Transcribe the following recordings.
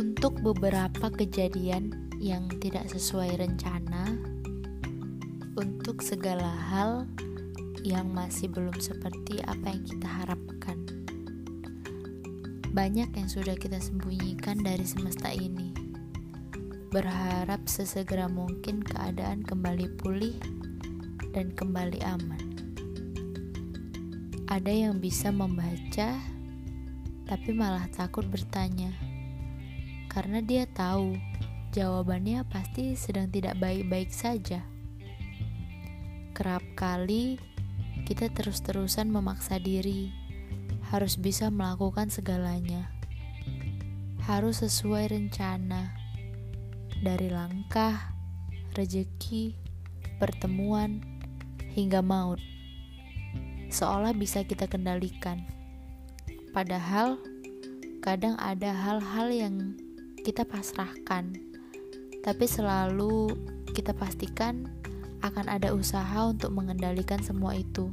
untuk beberapa kejadian yang tidak sesuai rencana, untuk segala hal yang masih belum seperti apa yang kita harapkan. Banyak yang sudah kita sembunyikan dari semesta ini. Berharap sesegera mungkin keadaan kembali pulih dan kembali aman. Ada yang bisa membaca, tapi malah takut bertanya karena dia tahu jawabannya pasti sedang tidak baik-baik saja. Kerap kali kita terus-terusan memaksa diri harus bisa melakukan segalanya, harus sesuai rencana dari langkah, rejeki, pertemuan, hingga maut, seolah bisa kita kendalikan. Padahal kadang ada hal-hal yang kita pasrahkan, tapi selalu kita pastikan akan ada usaha untuk mengendalikan semua itu.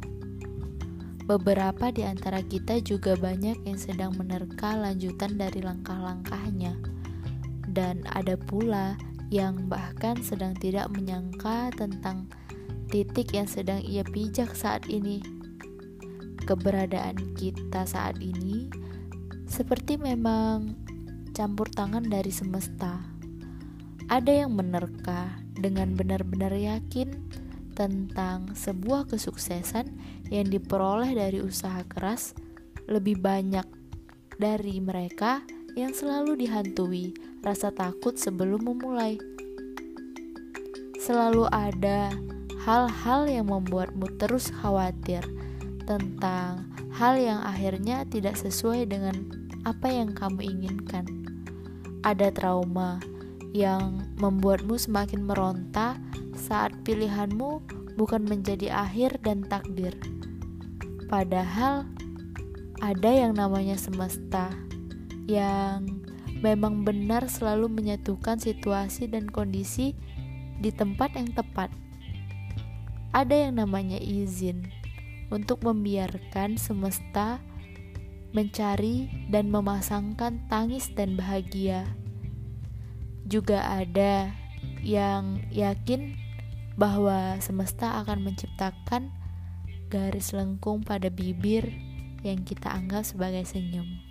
Beberapa di antara kita juga banyak yang sedang menerka lanjutan dari langkah-langkahnya, dan ada pula yang bahkan sedang tidak menyangka tentang titik yang sedang ia pijak saat ini. Keberadaan kita saat ini seperti memang campur tangan dari semesta. Ada yang menerka dengan benar-benar yakin tentang sebuah kesuksesan yang diperoleh dari usaha keras lebih banyak dari mereka yang selalu dihantui rasa takut sebelum memulai. Selalu ada hal-hal yang membuatmu terus khawatir tentang hal yang akhirnya tidak sesuai dengan apa yang kamu inginkan ada trauma yang membuatmu semakin meronta saat pilihanmu bukan menjadi akhir dan takdir. Padahal ada yang namanya semesta yang memang benar selalu menyatukan situasi dan kondisi di tempat yang tepat. Ada yang namanya izin untuk membiarkan semesta mencari dan memasangkan tangis dan bahagia. Juga ada yang yakin bahwa semesta akan menciptakan garis lengkung pada bibir yang kita anggap sebagai senyum.